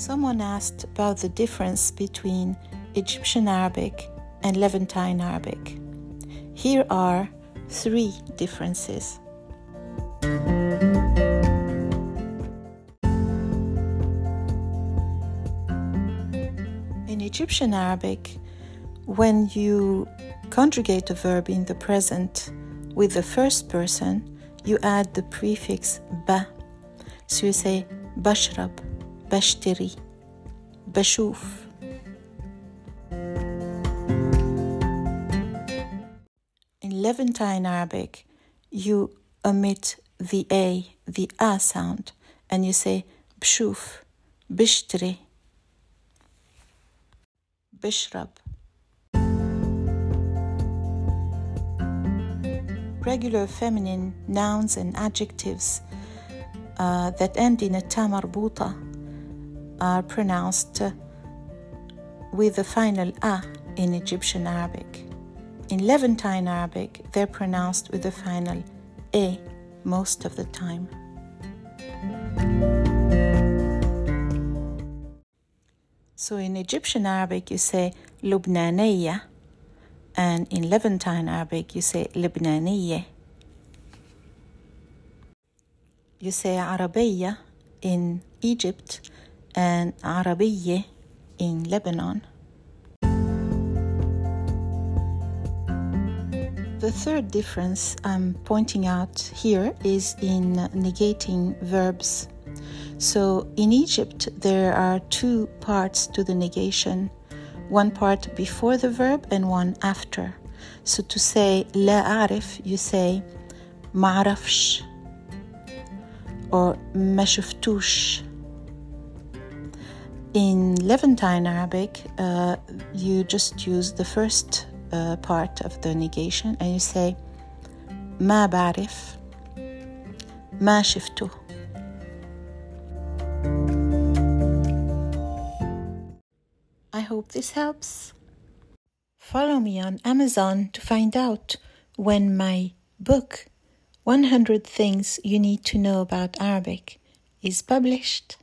Someone asked about the difference between Egyptian Arabic and Levantine Arabic. Here are three differences. In Egyptian Arabic, when you conjugate a verb in the present with the first person, you add the prefix ba. So you say bashrab, بشتري بشوف In Levantine Arabic, you omit the A, the A sound, and you say بشوف بشتري بشرب Regular feminine nouns and adjectives uh, that end in a ta marbuta are pronounced with the final a in Egyptian Arabic. In Levantine Arabic, they're pronounced with the final a most of the time. So in Egyptian Arabic, you say Lubnaniya, and in Levantine Arabic, you say Libnaniye. You say Arabiya in Egypt and Arabiye in Lebanon. The third difference I'm pointing out here is in negating verbs. So in Egypt, there are two parts to the negation one part before the verb and one after. So to say la arif, you say ma'rafsh or ma In Levantine Arabic, uh, you just use the first uh, part of the negation and you say ما بعرف ما شفته I hope this helps. Follow me on Amazon to find out when my book 100 Things You Need to Know About Arabic is published.